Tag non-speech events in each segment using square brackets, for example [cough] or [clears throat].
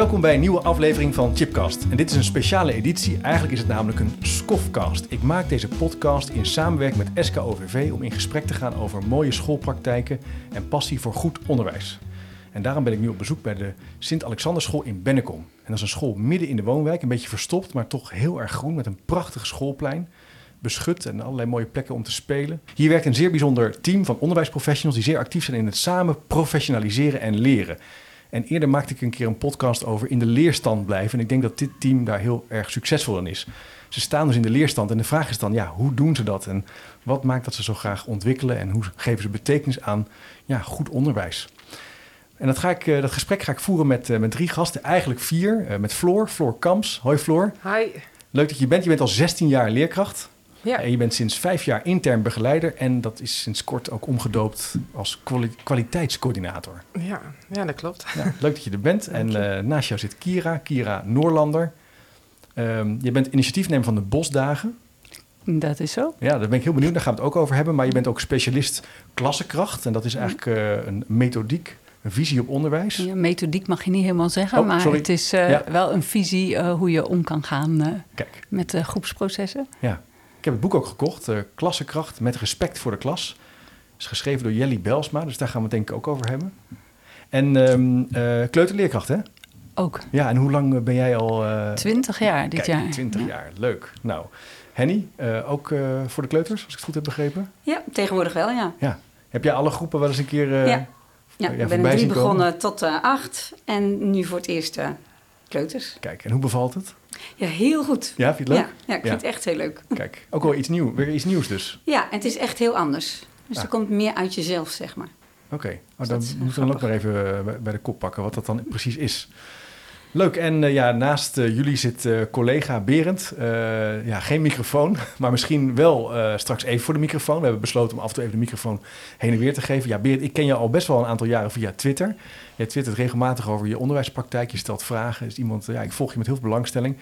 Welkom bij een nieuwe aflevering van Chipcast. En dit is een speciale editie, eigenlijk is het namelijk een Skofcast. Ik maak deze podcast in samenwerking met SKOVV om in gesprek te gaan over mooie schoolpraktijken en passie voor goed onderwijs. En daarom ben ik nu op bezoek bij de Sint-Alexanderschool in Bennekom. En dat is een school midden in de woonwijk, een beetje verstopt, maar toch heel erg groen met een prachtig schoolplein. Beschut en allerlei mooie plekken om te spelen. Hier werkt een zeer bijzonder team van onderwijsprofessionals die zeer actief zijn in het samen professionaliseren en leren. En eerder maakte ik een keer een podcast over in de leerstand blijven. En ik denk dat dit team daar heel erg succesvol in is. Ze staan dus in de leerstand en de vraag is dan, ja, hoe doen ze dat? En wat maakt dat ze zo graag ontwikkelen? En hoe geven ze betekenis aan ja, goed onderwijs? En dat, ga ik, eh, dat gesprek ga ik voeren met, eh, met drie gasten, eigenlijk vier. Eh, met Floor, Floor Kamps. Hoi Floor. Hi. Leuk dat je bent. Je bent al 16 jaar leerkracht. Ja. En je bent sinds vijf jaar intern begeleider. En dat is sinds kort ook omgedoopt als kwali- kwaliteitscoördinator. Ja, ja, dat klopt. Ja, leuk dat je er bent. [laughs] En eh, naast jou zit Kira, Kira Noorlander. Ehm, je bent initiatiefnemer van de Bosdagen. Dat is zo. Ja, daar ben ik heel benieuwd. Daar gaan we het ook over hebben. Maar je bent ook specialist klassenkracht. En dat is eigenlijk eh, een methodiek, een visie op onderwijs. Ja, methodiek mag je niet helemaal zeggen, Oh, maar sorry. het is eh, Ja. wel een visie eh, hoe je om kan gaan eh, Kijk, met eh, groepsprocessen. ja. Ik heb het boek ook gekocht. eh, Klassenkracht met respect voor de klas. is geschreven door Jelly Belsma. Dus daar gaan we het denk ik ook over hebben. En ehm eh, kleuterleerkracht, hè? Ook Ja, en hoe lang ben jij al... eh, 20 jaar dit Kijk, jaar. 20 Ja. jaar. Leuk. Nou, Henny, eh, ook eh, voor de kleuters, als ik het goed heb begrepen. Ja, tegenwoordig wel, ja. Ja. Heb jij alle groepen wel eens een keer... eh, Ja. Ja, ja, ik ben in drie begonnen tot eh, acht en nu voor het eerst eh, kleuters. Kijk, en hoe bevalt het? Ja, heel goed. Ja, vind je het leuk? Ja, ja, ik vind het echt heel leuk. [laughs] Kijk, ook wel iets nieuws. Weer iets nieuws dus. Ja, en het is echt heel anders. Dus Ah. er komt meer uit jezelf, zeg maar. Oké, oh, Dus dan moeten we dan ook maar even eh, bij de kop pakken wat dat dan precies is. Leuk, en eh, ja, naast eh, jullie zit eh, collega Berend. Ja, geen microfoon, [laughs] maar misschien wel straks even voor de microfoon. We hebben besloten om af en toe even de microfoon heen en weer te geven. Ja, Berend, ik ken je al best wel een aantal jaren via Twitter. Je twittert regelmatig over je onderwijspraktijk, je stelt vragen. Is iemand, ja, ik volg je met heel veel belangstelling.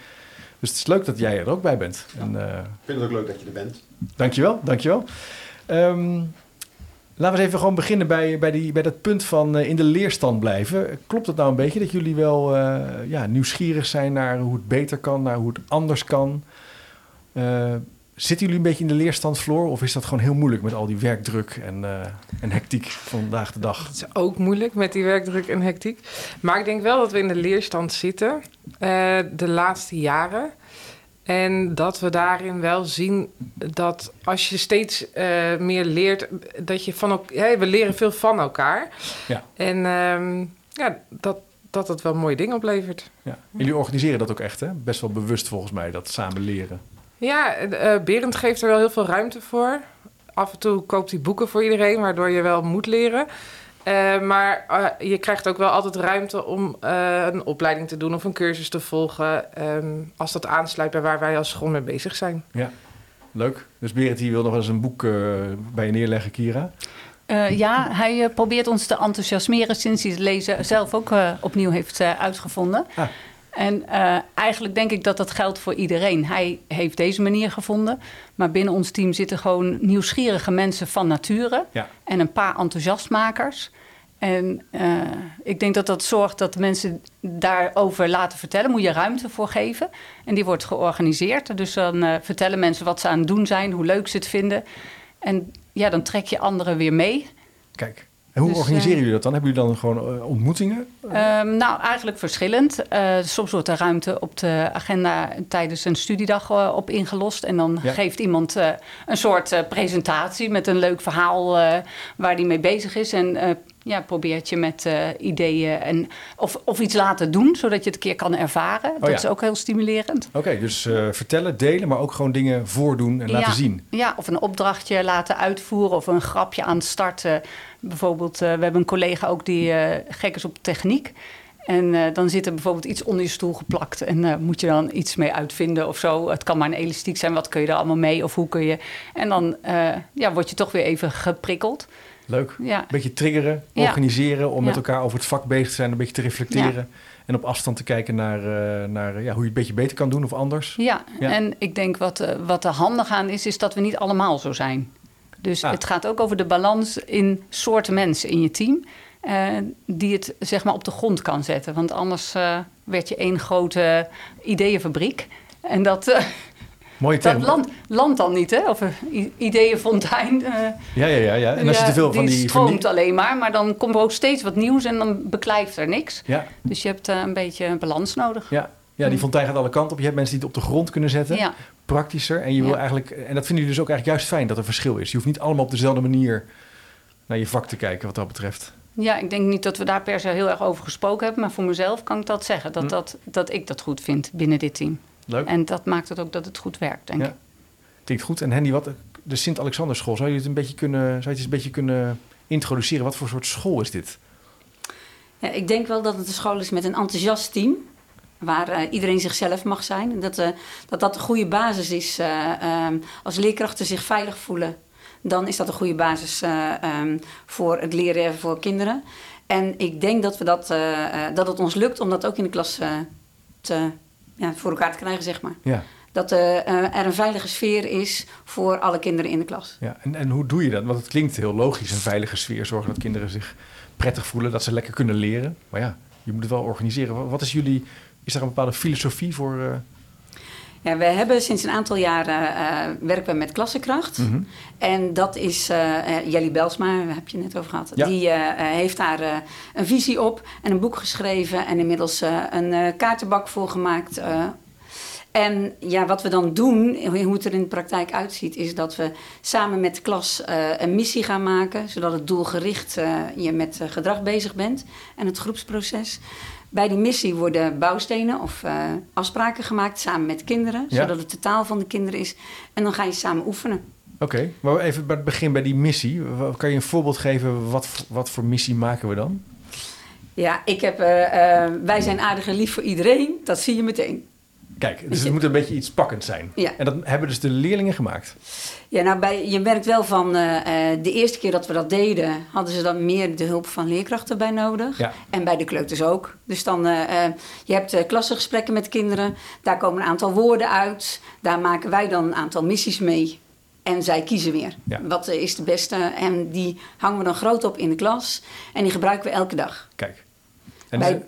Dus het is leuk dat jij er ook bij bent. En, Ik vind het ook leuk dat je er bent. Dankjewel, dankjewel. Ehm laten we eens even gewoon beginnen bij, bij, die, bij dat punt van eh, in de leerstand blijven. Klopt het nou een beetje dat jullie wel eh, ja, nieuwsgierig zijn naar hoe het beter kan, naar hoe het anders kan? Eh, zitten jullie een beetje in de leerstand, Floor? Of is dat gewoon heel moeilijk met al die werkdruk en, en hectiek van vandaag de dag? Het is ook moeilijk met die werkdruk en hectiek. Maar ik denk wel dat we in de leerstand zitten de laatste jaren. En dat we daarin wel zien dat als je steeds eh, meer leert, dat je van ook, hè, we leren veel van elkaar. Ja. En ehm, ja, dat, dat het wel mooie dingen oplevert. Ja. Jullie organiseren dat ook echt, hè? Best wel bewust volgens mij, dat samen leren. Ja, eh Berend geeft er wel heel veel ruimte voor. Af en toe koopt hij boeken voor iedereen, waardoor je wel moet leren. Eh, maar eh, je krijgt ook wel altijd ruimte om eh, een opleiding te doen of een cursus te volgen. ehm, als dat aansluit bij waar wij als school mee bezig zijn. Leuk. Dus Berend die wil nog eens een boek bij je neerleggen, Kira. Eh, ja, hij probeert ons te enthousiasmeren sinds hij het lezen zelf ook opnieuw heeft eh, uitgevonden. Ah. En eh, eigenlijk denk ik dat dat geldt voor iedereen. Hij heeft deze manier gevonden, maar binnen ons team zitten gewoon nieuwsgierige mensen van nature Ja. en een paar enthousiastmakers. En eh, ik denk dat dat zorgt dat mensen daarover laten vertellen. Moet je ruimte voor geven. En die wordt georganiseerd. Dus dan eh, vertellen mensen wat ze aan het doen zijn, hoe leuk ze het vinden. En ja, dan trek je anderen weer mee. Kijk. En hoe Dus, organiseren eh, jullie dat dan? Hebben jullie dan gewoon eh, ontmoetingen? Ehm, nou, eigenlijk verschillend. Eh, soms wordt er ruimte op de agenda tijdens een studiedag op ingelost. En dan Ja. geeft iemand een soort presentatie met een leuk verhaal waar hij mee bezig is. En ja, probeert je met eh, ideeën en, of, of iets laten doen, zodat je het een keer kan ervaren. dat Oh ja. is ook heel stimulerend. Oké, dus eh, vertellen, delen, maar ook gewoon dingen voordoen en laten Ja. zien. Ja, of een opdrachtje laten uitvoeren of een grapje aan het starten. Bijvoorbeeld, eh, we hebben een collega ook die gek is op techniek. En dan zit er bijvoorbeeld iets onder je stoel geplakt. En eh, moet je dan iets mee uitvinden of zo. Het kan maar een elastiek zijn. Wat kun je er allemaal mee? Of hoe kun je... En dan ja, word je toch weer even geprikkeld. Leuk. Ja, Een beetje triggeren, Ja. organiseren om met elkaar over het vak bezig te zijn, een beetje te reflecteren. En op afstand te kijken naar, eh, naar ja, hoe je het een beetje beter kan doen of anders. ja. Ja. en ik denk wat, eh, wat er handig aan is, is dat we niet allemaal zo zijn. Dus Ah. het gaat ook over de balans in soorten mensen in je team. eh, die het zeg maar op de grond kan zetten. Want anders werd je één grote ideeënfabriek. En dat, Mooie term. dat land, land dan niet, hè? Of een ideeënfontein. ja, ja, ja, ja. En als je te veel van die... Die stroomt alleen maar, maar dan komt er ook steeds wat nieuws en dan beklijft er niks. Ja. Dus je hebt een beetje een balans nodig. Ja. Ja, die fontein gaat alle kanten op. Je hebt mensen die het op de grond kunnen zetten. Ja. Praktischer. En je wil eigenlijk... En dat vinden jullie dus ook eigenlijk juist fijn dat er verschil is. Je hoeft niet allemaal op dezelfde manier naar je vak te kijken wat dat betreft. Ja, ik denk niet dat we daar per se heel erg over gesproken hebben. Maar voor mezelf kan ik dat zeggen. Dat, Hm. dat, dat ik dat goed vind binnen dit team. Leuk. En dat maakt het ook dat het goed werkt, denk Ja. ik. Klinkt goed. En Henny, wat, de Sint-Alexanderschool, zou je het een beetje kunnen, zou je het eens een beetje kunnen introduceren? Wat voor soort school is dit? Ja, ik denk wel dat het een school is met een enthousiast team. Waar eh, iedereen zichzelf mag zijn. En Dat, eh, dat dat een goede basis is. eh, ehm, als leerkrachten zich veilig voelen, dan is dat een goede basis eh, ehm, voor het leren voor kinderen. En ik denk dat, we dat, eh, eh, dat het ons lukt om dat ook in de klas eh, te, ja, voor elkaar te krijgen, zeg maar. Ja, Dat eh, eh, er een veilige sfeer is voor alle kinderen in de klas. ja. En, en hoe doe je dat? Want het klinkt heel logisch, een veilige sfeer. Zorgen dat kinderen zich prettig voelen, dat ze lekker kunnen leren. Maar ja, je moet het wel organiseren. Wat- is jullie... Is er een bepaalde filosofie voor... Ja, we hebben sinds een aantal jaren eh, werken we met klassenkracht. mhm. En dat is eh, Jelly Belsma, daar heb je het net over gehad. Ja. Die heeft daar een visie op en een boek geschreven en inmiddels een kaartenbak voor gemaakt. en ja, wat we dan doen, hoe het er in de praktijk uitziet, is dat we samen met de klas een missie gaan maken, zodat het doelgericht je met gedrag bezig bent en het groepsproces. Bij die missie worden bouwstenen of eh, afspraken gemaakt samen met kinderen, Ja. zodat het de taal van de kinderen is. En dan ga je samen oefenen. Oké, maar even bij het begin bij die missie. Kan je een voorbeeld geven? Wat, wat voor missie maken we dan? Ja, ik heb, eh, eh, wij zijn aardig en lief voor iedereen. Dat zie je meteen. Kijk, dus het moet een beetje iets pakkend zijn. Ja. En dat hebben dus de leerlingen gemaakt. Ja, nou, bij, je merkt wel van eh, eh, de eerste keer dat we dat deden, hadden ze dan meer de hulp van leerkrachten bij nodig. Ja. En bij de kleuters ook. Dus dan, eh, je hebt klassengesprekken met kinderen. Daar komen een aantal woorden uit. Daar maken wij dan een aantal missies mee. En zij kiezen weer. Ja. Wat is de beste? En die hangen we dan groot op in de klas. En die gebruiken we elke dag. Kijk. En Bij- dus-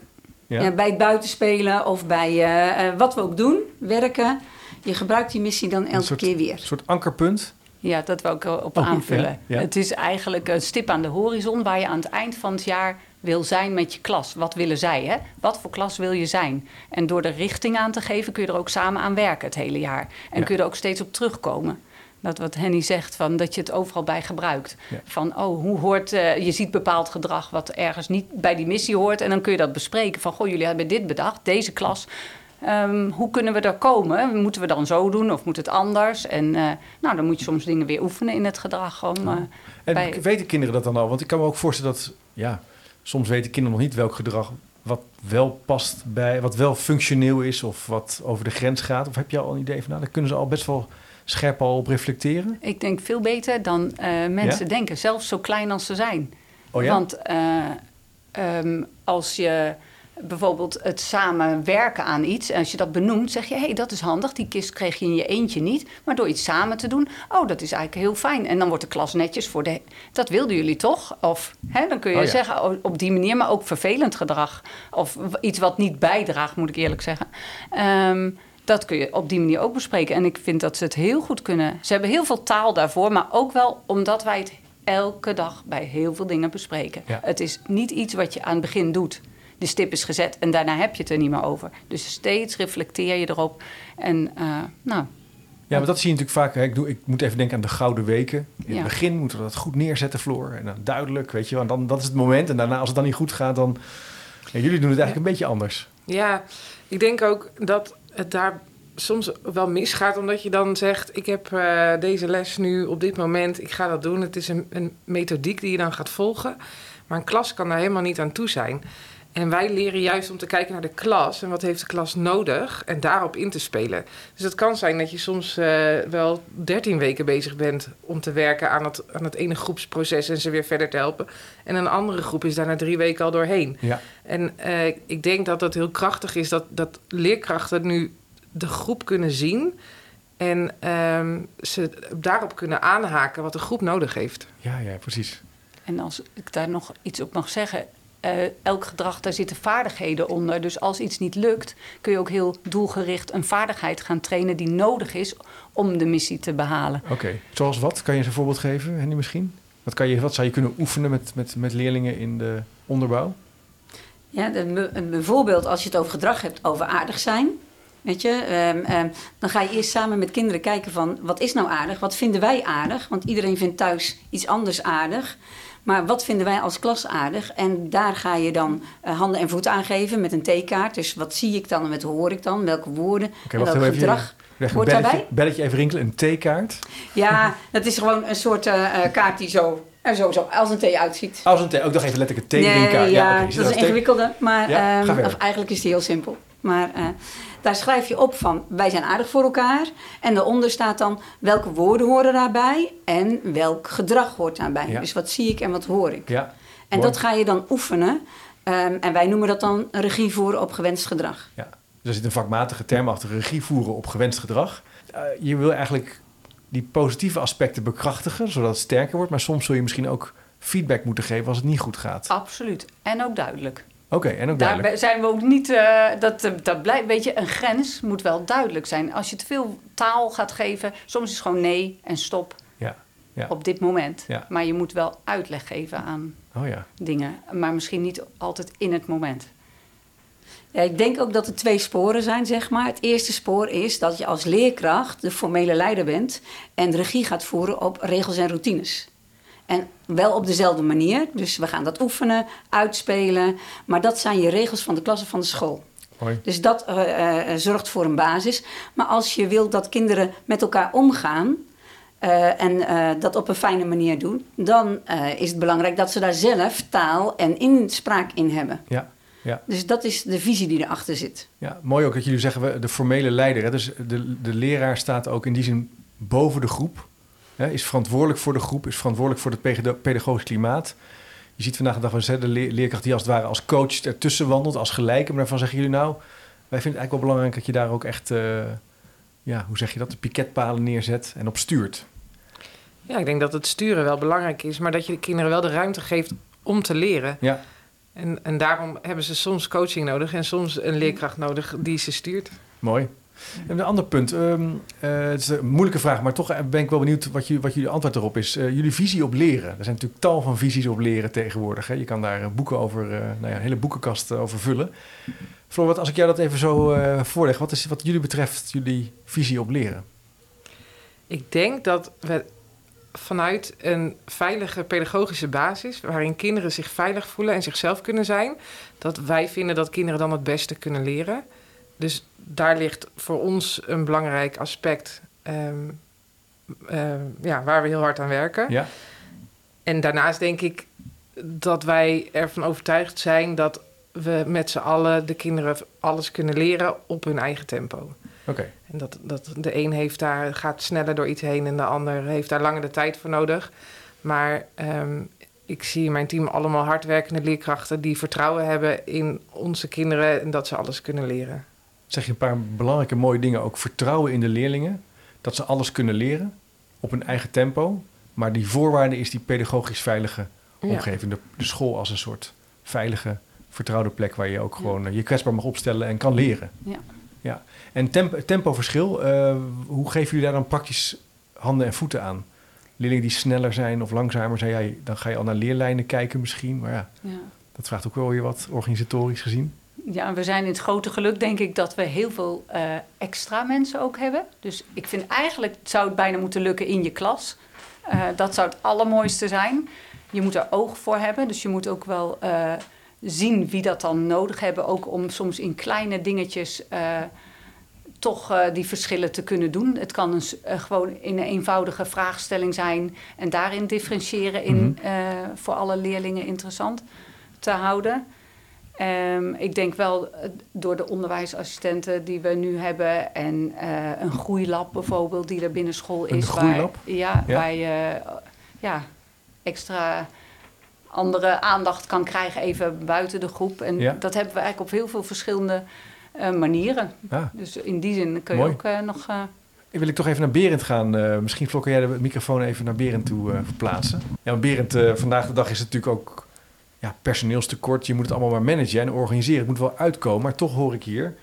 ja. Ja, bij het buitenspelen of bij eh, eh, wat we ook doen, werken. Je gebruikt die missie dan elke soort- keer weer. Een soort ankerpunt. Ja, dat wil ik erop Oh, aanvullen. ja, ja. Het is eigenlijk een stip aan de horizon waar je aan het eind van het jaar wil zijn met je klas. Wat willen zij? Hè? Wat voor klas wil je zijn? En door de richting aan te geven kun je er ook samen aan werken het hele jaar. En kun je er ook steeds op terugkomen. Dat wat Henny zegt, van dat je het overal bij gebruikt. Ja. Van, oh, hoe hoort, eh, je ziet bepaald gedrag wat ergens niet bij die missie hoort. En dan kun je dat bespreken. Van, goh, jullie hebben dit bedacht, deze klas. Ehm, hoe kunnen we daar komen? Moeten we dan zo doen of moet het anders? En eh, nou, dan moet je soms dingen weer oefenen in het gedrag. Om, eh, En bij- weten kinderen dat dan al? Want ik kan me ook voorstellen dat, ja, soms weten kinderen nog niet welk gedrag wat wel past bij, wat wel functioneel is of wat over de grens gaat. Of heb je al een idee van, nou, daar kunnen ze al best wel scherp al op reflecteren? Ik denk veel beter dan eh, mensen Ja? denken, zelfs zo klein als ze zijn. Oh ja? Want eh, ehm, als je bijvoorbeeld het samen werken aan iets, en als je dat benoemt, zeg je: hé, hey, dat is handig, die kist kreeg je in je eentje niet. Maar door iets samen te doen, oh, dat is eigenlijk heel fijn. En dan wordt de klas netjes voor de. Dat wilden jullie toch? Of hè, dan kun je Oh ja. zeggen oh, op die manier, maar ook vervelend gedrag. Of iets wat niet bijdraagt, moet ik eerlijk zeggen. Ehm, dat kun je op die manier ook bespreken. En ik vind dat ze het heel goed kunnen. Ze hebben heel veel taal daarvoor, maar ook wel omdat wij het elke dag bij heel veel dingen bespreken. Ja. Het is niet iets wat je aan het begin doet. De stip is gezet en daarna heb je het er niet meer over. Dus steeds reflecteer je erop. En eh, nou, Ja, maar dat zie je natuurlijk vaak. hè. Ik, doe, ik moet even denken aan de gouden weken. In Ja. het begin moeten we dat goed neerzetten, Floor. En dan duidelijk, weet je wel. En dan, dat is het moment. En daarna, als het dan niet goed gaat, dan... Ja, jullie doen het eigenlijk een beetje anders. Ja, ik denk ook dat het daar soms wel misgaat, omdat je dan zegt: Ik heb eh, deze les nu op dit moment, ik ga dat doen. Het is een, een methodiek die je dan gaat volgen. Maar een klas kan daar helemaal niet aan toe zijn. En wij leren juist om te kijken naar de klas en wat heeft de klas nodig en daarop in te spelen. Dus het kan zijn dat je soms eh, wel 13 weken bezig bent om te werken aan het, aan het ene groepsproces en ze weer verder te helpen. En een andere groep is daar na drie weken al doorheen. Ja, En eh, ik denk dat het heel krachtig is dat, dat leerkrachten nu de groep kunnen zien. En ehm, ze daarop kunnen aanhaken wat de groep nodig heeft. ja, ja precies. En als ik daar nog iets op mag zeggen. Eh, elk gedrag, daar zitten vaardigheden onder. Dus als iets niet lukt, kun je ook heel doelgericht een vaardigheid gaan trainen die nodig is om de missie te behalen. Oké, zoals wat? Kan je eens een voorbeeld geven, Henny misschien? Wat, kan je, wat zou je kunnen oefenen met, met, met leerlingen in de onderbouw? Ja, de- een bijvoorbeeld als je het over gedrag hebt, over aardig zijn. Weet je, ehm, ehm, dan ga je eerst samen met kinderen kijken van wat is nou aardig, wat vinden wij aardig? Want iedereen vindt thuis iets anders aardig. Maar wat vinden wij als klas aardig? En daar ga je dan eh, handen en voeten aan geven met een theekaart. Dus wat zie ik dan en wat hoor ik dan? Welke woorden Oké, en welk gedrag? Hoort belletje, daarbij? belletje even rinkelen, een theekaart. Ja, dat is gewoon een soort eh, eh, kaart die zo, er zo, zo als een thee uitziet. Als een thee, ook nog even letterlijk een theedrinkaart. Nee, ja, dat is een thee- ingewikkelde, maar Ja, ehm, of eigenlijk is die heel simpel. Maar eh, daar schrijf je op van wij zijn aardig voor elkaar. En daaronder staat dan welke woorden horen daarbij en welk gedrag hoort daarbij. Ja. Dus wat zie ik en wat hoor ik. Ja, en mooi. dat ga je dan oefenen. Ehm, en wij noemen dat dan regie voeren op gewenst gedrag. ja. Dus er zit een vakmatige term achter regie voeren op gewenst gedrag. Eh, je wil eigenlijk die positieve aspecten bekrachtigen, zodat het sterker wordt. Maar soms zul je misschien ook feedback moeten geven als het niet goed gaat. Absoluut. En ook duidelijk. Oké, en ook Daar duidelijk. zijn we ook niet. eh, dat, eh, dat blijft, weet je, een grens moet wel duidelijk zijn. Als je te veel taal gaat geven, soms is het gewoon nee en stop Ja, ja. op dit moment. Ja. Maar je moet wel uitleg geven aan Oh ja. dingen, maar misschien niet altijd in het moment. Ja, ik denk ook dat er twee sporen zijn, zeg maar. Het eerste spoor is dat je als leerkracht de formele leider bent en regie gaat voeren op regels en routines. En wel op dezelfde manier. Dus we gaan dat oefenen, uitspelen. Maar dat zijn je regels van de klasse van de school. Mooi. Dus dat eh, eh, zorgt voor een basis. Maar als je wilt dat kinderen met elkaar omgaan eh, en eh, dat op een fijne manier doen, dan eh, is het belangrijk dat ze daar zelf taal en inspraak in hebben. Ja, ja. Dus dat is de visie die erachter zit. Ja, mooi ook dat jullie zeggen, we- de formele leider. Hè? Dus de, de leraar staat ook in die zin boven de groep. Hè? Is verantwoordelijk voor de groep, is verantwoordelijk voor het pedagogisch klimaat. Je ziet vandaag de dag wel de le- leerkracht die als het ware als coach ertussen wandelt, als gelijke. Maar daarvan zeggen jullie nou, wij vinden het eigenlijk wel belangrijk dat je daar ook echt, eh, ja, hoe zeg je dat, de piketpalen neerzet en op stuurt. Ja, ik denk dat het sturen wel belangrijk is, maar dat je de kinderen wel de ruimte geeft om te leren. Ja, En, en daarom hebben ze soms coaching nodig en soms een leerkracht nodig die ze stuurt. mooi. En een ander punt, ehm, eh, het is een moeilijke vraag, maar toch ben ik wel benieuwd wat, jullie- wat jullie antwoord erop is. Eh, jullie visie op leren. Er zijn natuurlijk tal van visies op leren tegenwoordig. Hè? Je kan daar eh, boeken over, eh, nou ja, een hele boekenkast eh, over vullen. Floor, als ik jou dat even zo eh, voorleg, wat is wat jullie betreft jullie visie op leren? Ik denk dat we vanuit een veilige pedagogische basis, waarin kinderen zich veilig voelen en zichzelf kunnen zijn, dat wij vinden dat kinderen dan het beste kunnen leren. Dus daar ligt voor ons een belangrijk aspect ehm, ehm, ja, waar we heel hard aan werken. Ja, En daarnaast denk ik dat wij ervan overtuigd zijn dat we met z'n allen de kinderen alles kunnen leren op hun eigen tempo. oké. En dat, dat de een heeft daar, gaat sneller door iets heen en de ander heeft daar langer de tijd voor nodig. Maar ehm, ik zie in mijn team allemaal hardwerkende leerkrachten die vertrouwen hebben in onze kinderen en dat ze alles kunnen leren. Zeg je een paar belangrijke mooie dingen ook. Vertrouwen in de leerlingen, dat ze alles kunnen leren op hun eigen tempo. Maar die voorwaarde is die pedagogisch veilige Ja. omgeving. De, de school als een soort veilige, vertrouwde plek waar je ook gewoon eh, je kwetsbaar mag opstellen en kan leren. Ja. ja. En tempo, tempoverschil, eh, hoe geven jullie daar dan praktisch handen en voeten aan? Leerlingen die sneller zijn of langzamer zijn, ja, dan ga je al naar leerlijnen kijken misschien. Maar ja, Ja. dat vraagt ook wel weer wat organisatorisch gezien. Ja, we zijn in het grote geluk, denk ik, dat we heel veel eh, extra mensen ook hebben. Dus ik vind eigenlijk zou het bijna moeten lukken in je klas. Eh, dat zou het allermooiste zijn. Je moet er oog voor hebben, dus je moet ook wel eh, zien wie dat dan nodig hebben. Ook om soms in kleine dingetjes toch die verschillen te kunnen doen. Het kan een, gewoon in een eenvoudige vraagstelling zijn en daarin differentiëren in, Mhm. voor alle leerlingen interessant te houden. Ehm, ik denk wel eh, door de onderwijsassistenten die we nu hebben en eh, een groeilab bijvoorbeeld die er binnen school Een is. groeilab? Waar, ja, Ja. waar je eh, ja, extra andere aandacht kan krijgen even buiten de groep. En Ja. dat hebben we eigenlijk op heel veel verschillende manieren. Dus in die zin kun je Mooi. ook nog... eh, wil ik toch even naar Berend gaan. Uh, misschien Flok, jij de microfoon even naar Berend toe uh, verplaatsen. Ja, Berend, uh, vandaag de dag is het natuurlijk ook ja, personeelstekort. Je moet het allemaal maar managen en organiseren. Het moet wel uitkomen, maar toch hoor ik hier...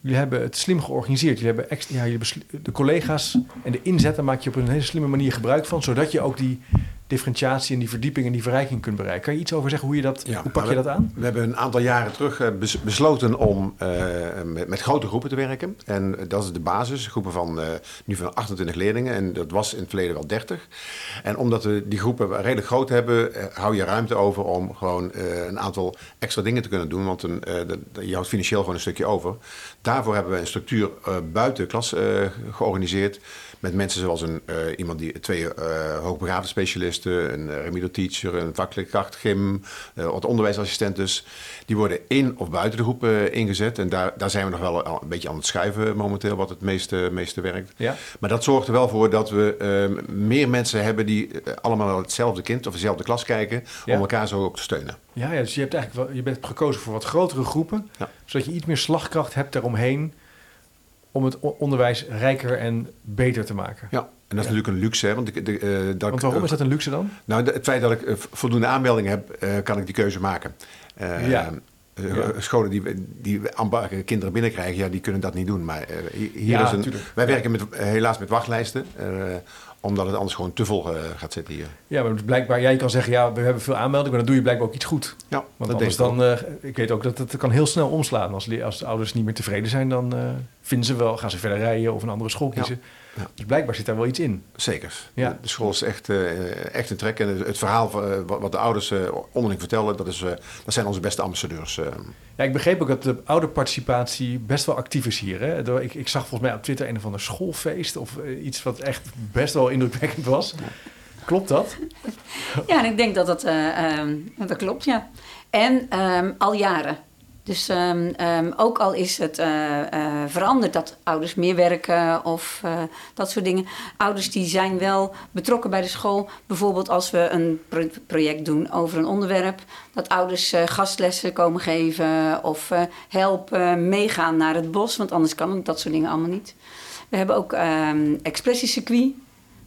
Jullie hebben het slim georganiseerd. Jullie hebben extra, ja, jullie de collega's en de inzetten maak je op een hele slimme manier gebruik van, zodat je ook die differentiatie en die verdieping en die verrijking kunt bereiken. Kan je iets over zeggen hoe, je dat, hoe pak je dat aan? We hebben een aantal jaren terug eh, besloten om uh, met, met, grote groepen te werken. En dat is de basis, groepen van uh, nu van 28 leerlingen. En dat was in het verleden wel 30. En omdat we die groepen redelijk groot hebben, hou je ruimte over om gewoon een aantal extra dingen te kunnen doen. Want een, je houdt financieel gewoon een stukje over. Daarvoor hebben we een structuur buiten de klas georganiseerd. Met mensen zoals een, iemand die twee uh, hoogbegaafde specialisten een uh, remedial teacher, een vakleerkracht, gym, wat onderwijsassistent dus. Die worden in of buiten de groep ingezet. En daar, daar zijn we nog wel een beetje aan het schuiven momenteel, wat het meeste, meeste werkt. Ja. Maar dat zorgt er wel voor dat we meer mensen hebben die allemaal hetzelfde kind of dezelfde klas kijken, om elkaar zo ook te steunen. Ja, ja, dus je hebt eigenlijk wel, je bent gekozen voor wat grotere groepen, ja. zodat je iets meer slagkracht hebt daaromheen om het onderwijs rijker en beter te maken. Ja, en dat is natuurlijk een luxe. Hè? Want, de, de, uh, dat want waarom is dat een luxe dan? Nou, het feit dat ik uh, voldoende aanmeldingen heb, uh, kan ik die keuze maken. ja. Scholen die, die kinderen binnenkrijgen, ja, die kunnen dat niet doen. Maar hier ja, is een, wij werken met, helaas met wachtlijsten omdat het anders gewoon te vol gaat zitten hier. Ja, maar blijkbaar, jij kan zeggen, ja, we hebben veel aanmeldingen, maar dan doe je blijkbaar ook iets goed. Ja, Want dat anders dan, uh, ik weet ook dat het kan heel snel omslaan. Als, als de ouders niet meer tevreden zijn, dan uh, vinden ze wel, gaan ze verder rijden of een andere school kiezen. Ja. Ja. Dus blijkbaar zit daar wel iets in. Zeker. Ja. De school is echt, uh, echt een trek. En het verhaal uh, wat de ouders uh, onderling vertellen, dat, is, dat zijn onze beste ambassadeurs. Ja, ik begreep ook dat de ouderparticipatie best wel actief is hier. Hè? Ik, ik zag volgens mij op Twitter een of ander schoolfeest of iets wat echt best wel indrukwekkend was. Klopt dat? Ja, en ik denk dat dat, um, dat klopt, ja. En um, al jaren. Dus um, um, ook al is het uh, uh, veranderd dat ouders meer werken of uh, dat soort dingen. Ouders die zijn wel betrokken bij de school. Bijvoorbeeld als we een pro project doen over een onderwerp. Dat ouders gastlessen komen geven of helpen meegaan naar het bos. Want anders kan dat soort dingen allemaal niet. We hebben ook um, expressiecircuit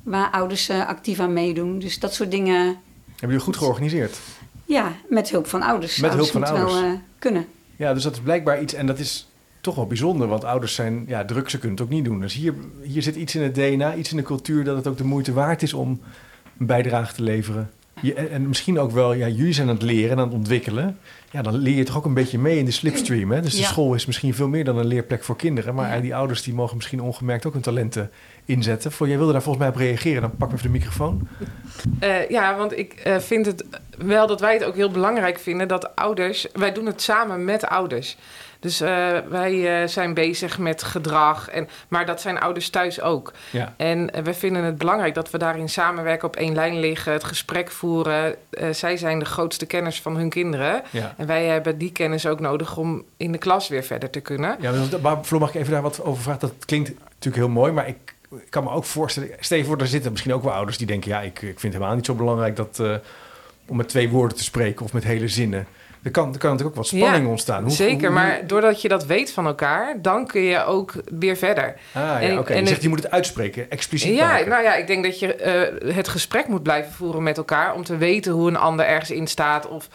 waar ouders actief aan meedoen. Dus dat soort dingen. Hebben jullie goed georganiseerd? Ja, met hulp van ouders. Met ouders hulp van ouders. wel kunnen. Ja, dus dat is blijkbaar iets, en dat is toch wel bijzonder, want ouders zijn ja, druk, ze kunnen het ook niet doen. Dus hier, hier zit iets in het DNA, iets in de cultuur dat het ook de moeite waard is om een bijdrage te leveren. Je, en misschien ook wel, ja, jullie zijn aan het leren en aan het ontwikkelen. Ja, dan leer je toch ook een beetje mee in de slipstream. Hè? Dus de school is misschien veel meer dan een leerplek voor kinderen. Maar die ouders die mogen misschien ongemerkt ook hun talenten inzetten. Voor, jij wilde daar volgens mij op reageren, dan pak me even de microfoon. Uh, ja, want ik uh, vind het wel dat wij het ook heel belangrijk vinden dat ouders... Wij doen het samen met ouders. Dus uh, wij zijn bezig met gedrag, en, maar dat zijn ouders thuis ook. Ja. En we vinden het belangrijk dat we daarin samenwerken, op één lijn liggen, het gesprek voeren. zij zijn de grootste kenners van hun kinderen. Ja. En wij hebben die kennis ook nodig om in de klas weer verder te kunnen. Ja, maar Flo, mag ik even daar wat over vragen? Dat klinkt natuurlijk heel mooi, maar ik kan me ook voorstellen... Stel je voor, er zitten misschien ook wel ouders die denken... ja, ik, ik vind helemaal niet zo belangrijk dat, om met twee woorden te spreken of met hele zinnen... Er kan, er kan natuurlijk ook wat spanning ontstaan. Hoe, zeker, maar doordat je dat weet van elkaar, dan kun je ook weer verder. Ah, ja, oké. Okay. Je zegt, je moet het uitspreken, expliciet Ja, maken. nou ja, ik denk dat je uh, het gesprek moet blijven voeren met elkaar... om te weten hoe een ander ergens in staat. Of,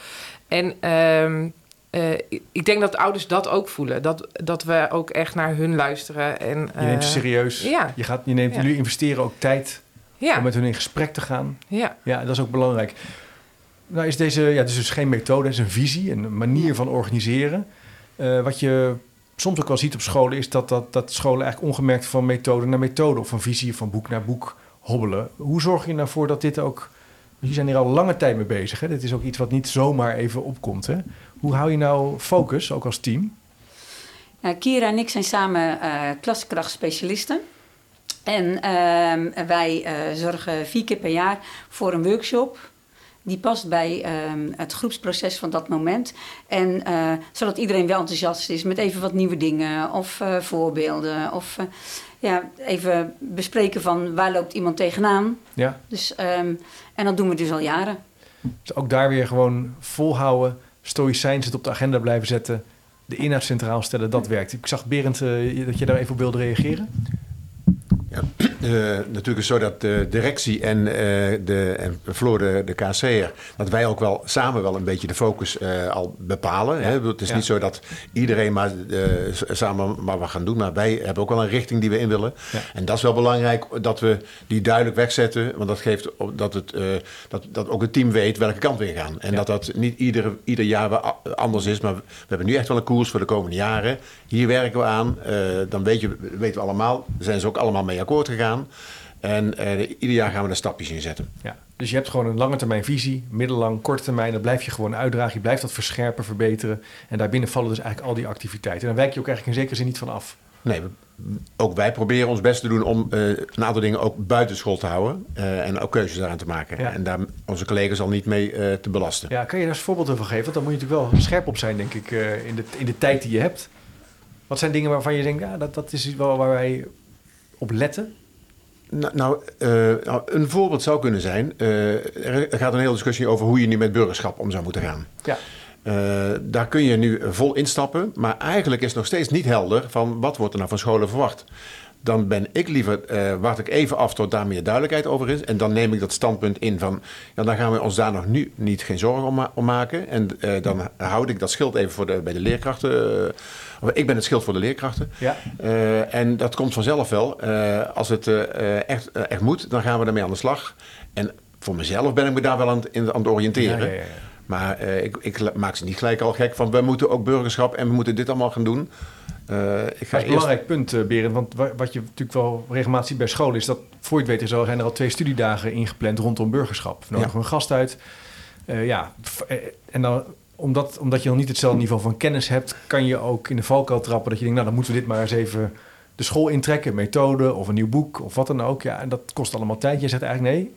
en um, uh, ik denk dat ouders dat ook voelen. Dat, dat we ook echt naar hun luisteren. En, je neemt ze serieus. Ja. Je, gaat, je neemt, Jullie investeren ook tijd om met hun in gesprek te gaan. Ja. ja, dat is ook belangrijk. Nou is deze, ja, het is dus geen methode, het is een visie, een manier van organiseren. Uh, wat je soms ook wel ziet op scholen is dat, dat, dat scholen eigenlijk ongemerkt van methode naar methode of van visie van boek naar boek hobbelen. Hoe zorg je nou voor dat dit ook, jullie zijn hier al lange tijd mee bezig, hè? dit is ook iets wat niet zomaar even opkomt. Hè? Hoe hou je nou focus, ook als team? Kira en ik zijn samen uh, klaskrachtspecialisten. En uh, wij uh, zorgen vier keer per jaar voor een workshop die past bij um, het groepsproces van dat moment. En uh, zodat iedereen wel enthousiast is met even wat nieuwe dingen of voorbeelden. Of ja, even bespreken van waar loopt iemand tegenaan. Ja. Dus, um, en dat doen we dus al jaren. Dus ook daar weer gewoon volhouden, stoïcijns het op de agenda blijven zetten. De inhoud centraal stellen, dat werkt. Ik zag Berend dat je daar even op wilde reageren. Uh, natuurlijk is zo dat de directie en, uh, de, en Floor, de, de KC'er, dat wij ook wel samen wel een beetje de focus uh, al bepalen. Ja. Hè? Het is ja. niet zo dat iedereen maar samen maar wat gaan doen, maar wij hebben ook wel een richting die we in willen. Ja. En dat is wel belangrijk dat we die duidelijk wegzetten, want dat geeft dat, het, dat, dat ook het team weet welke kant we gaan. En dat dat niet ieder, ieder jaar anders is, maar we hebben nu echt wel een koers voor de komende jaren. Hier werken we aan, dan weet je, weten we allemaal, zijn ze ook allemaal mee akkoord gegaan. En uh, ieder jaar gaan we er stapjes in zetten. Ja, dus je hebt gewoon een lange termijn visie, middellang, korte termijn. Dat blijf je gewoon uitdragen. Je blijft dat verscherpen, verbeteren. En daarbinnen vallen dus eigenlijk al die activiteiten. En dan wijk je ook eigenlijk in zekere zin niet van af. Nee, ook wij proberen ons best te doen om uh, een aantal dingen ook buiten school te houden. Uh, en ook keuzes daaraan te maken. Ja. En daar onze collega's al niet mee uh, te belasten. Ja, kan je daar eens een voorbeeld van geven? Want dan moet je natuurlijk wel scherp op zijn, denk ik, in, de, in de tijd die je hebt. Wat zijn dingen waarvan je denkt, ja, dat, dat is wel waar wij op letten? Nou, nou, uh, een voorbeeld zou kunnen zijn. Uh, er gaat een hele discussie over hoe je nu met burgerschap om zou moeten gaan. Ja. Uh, daar kun je nu vol instappen, maar eigenlijk is nog steeds niet helder van wat wordt er nou van scholen verwacht. Dan ben ik liever, wacht ik even af tot daar meer duidelijkheid over is. En dan neem ik dat standpunt in van, ja, dan gaan we ons daar nog nu niet geen zorgen om, om maken. En dan houd ik dat schild even voor de, bij de leerkrachten ik ben het schild voor de leerkrachten. Ja. Uh, en dat komt vanzelf wel. Uh, als het uh, echt, echt moet, dan gaan we ermee aan de slag. En voor mezelf ben ik me daar wel aan, aan het oriënteren. Ja, ja, maar ik, ik, maak ze niet gelijk al gek van... we moeten ook burgerschap en we moeten dit allemaal gaan doen. Ik ga dat is een belangrijk punt, Berend. Want wat je natuurlijk wel regelmatig ziet bij scholen... is dat, voor je het weet, zijn er al twee studiedagen ingepland rondom burgerschap. Nodigen we een gast uit. ja, en dan omdat, omdat je nog niet hetzelfde niveau van kennis hebt, kan je ook in de valkuil trappen dat je denkt, nou dan moeten we dit maar eens even de school intrekken, methode of een nieuw boek of wat dan ook. Ja, en dat kost allemaal tijd. Je zegt eigenlijk nee,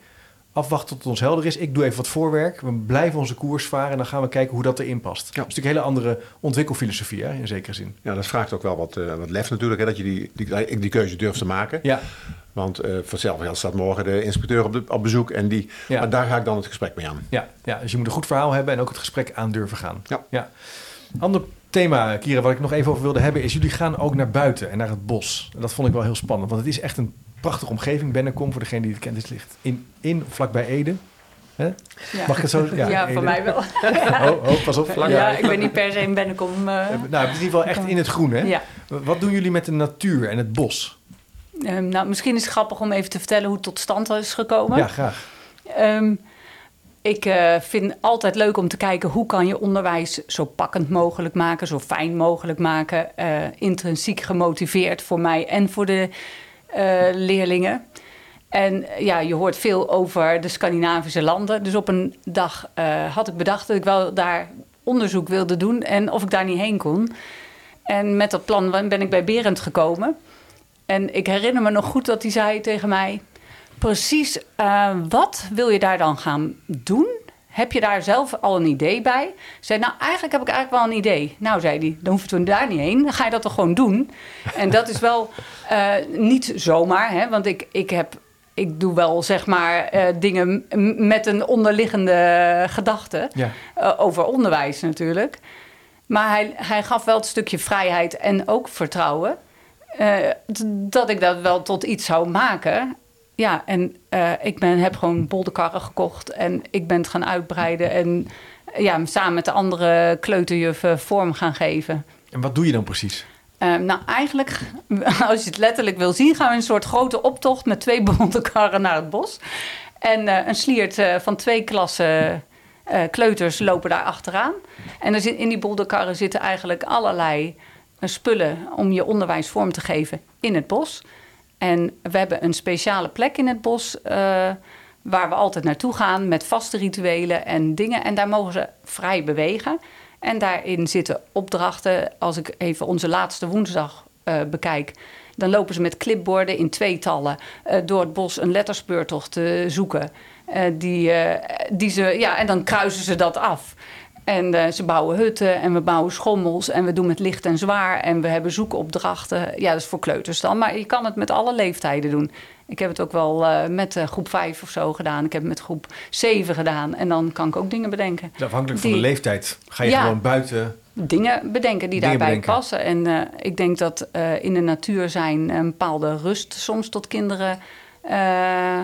afwachten tot het ons helder is. Ik doe even wat voorwerk. We blijven onze koers varen en dan gaan we kijken hoe dat erin past. Ja. Dat is natuurlijk een hele andere ontwikkelfilosofie hè, in zekere zin. Ja, dat vraagt ook wel wat, uh, wat lef natuurlijk, hè, dat je die, die, die keuze durft te maken. Ja. Want uh, vanzelf staat morgen de inspecteur op, de, op bezoek en die, ja. maar daar ga ik dan het gesprek mee aan. Ja, ja, dus je moet een goed verhaal hebben en ook het gesprek aan durven gaan. Ja. ja. Ander thema, Kira, wat ik nog even over wilde hebben, is jullie gaan ook naar buiten en naar het bos. En dat vond ik wel heel spannend, want het is echt een prachtige omgeving. Bennekom, voor degene die het kent, het ligt in, in vlakbij Ede. Ja. Mag ik het zo [laughs] Ja, ja voor mij wel. [laughs] oh, oh, pas op. Vlak ja, ik ben niet per se in Bennekom. Uh, nou, het is in ieder geval echt in het groen, hè? Ja. Wat doen jullie met de natuur en het bos? Um, nou, misschien is het grappig om even te vertellen hoe het tot stand is gekomen. Ja, graag. Um, ik uh, vind altijd leuk om te kijken hoe kan je onderwijs zo pakkend mogelijk maken, zo fijn mogelijk maken, uh, intrinsiek gemotiveerd voor mij en voor de leerlingen. En ja, je hoort veel over de Scandinavische landen. Dus op een dag had ik bedacht dat ik wel daar onderzoek wilde doen en of ik daar niet heen kon. En met dat plan ben ik bij Berend gekomen. En ik herinner me nog goed dat hij zei tegen mij: Precies, wat wil je daar dan gaan doen? Heb je daar zelf al een idee bij? Zei, nou, eigenlijk heb ik eigenlijk wel een idee. Nou, zei hij, dan hoeven we daar niet heen. Dan ga je dat toch gewoon doen? En dat is wel uh, niet zomaar, hè? want ik, ik heb ik doe wel zeg maar uh, dingen met een onderliggende gedachte ja. uh, over onderwijs natuurlijk. Maar hij, hij gaf wel het stukje vrijheid en ook vertrouwen. Uh, dat ik dat wel tot iets zou maken. Ja, en uh, ik ben, heb gewoon bolderkarren gekocht en ik ben het gaan uitbreiden en ja, samen met de andere kleuterjuffen vorm gaan geven. En wat doe je dan precies? Uh, nou, eigenlijk, [laughs] als je het letterlijk wil zien, gaan we een soort grote optocht met twee bolderkarren naar het bos. En uh, een sliert van twee klassen kleuters lopen daar achteraan. En er zit, in die bolderkarren zitten eigenlijk allerlei spullen om je onderwijs vorm te geven in het bos. En we hebben een speciale plek in het bos uh, waar we altijd naartoe gaan met vaste rituelen en dingen. En daar mogen ze vrij bewegen. En daarin zitten opdrachten. Als ik even onze laatste woensdag uh, bekijk, dan lopen ze met clipborden in tweetallen uh, door het bos een letterspeurtocht te zoeken. die, die ze, ja, en dan kruisen ze dat af. En uh, ze bouwen hutten en we bouwen schommels en we doen met licht en zwaar en we hebben zoekopdrachten. Ja, dat is voor kleuters dan, maar je kan het met alle leeftijden doen. Ik heb het ook wel eh, met eh, groep 5 of zo gedaan. Ik heb het met groep 7 gedaan. En dan kan ik ook dingen bedenken. Dus afhankelijk van de leeftijd ga je Ja. gewoon buiten. Dingen bedenken die Dingen daarbij bedenken. passen. En eh, ik denk dat eh, in de natuur zijn een bepaalde rust soms tot kinderen eh,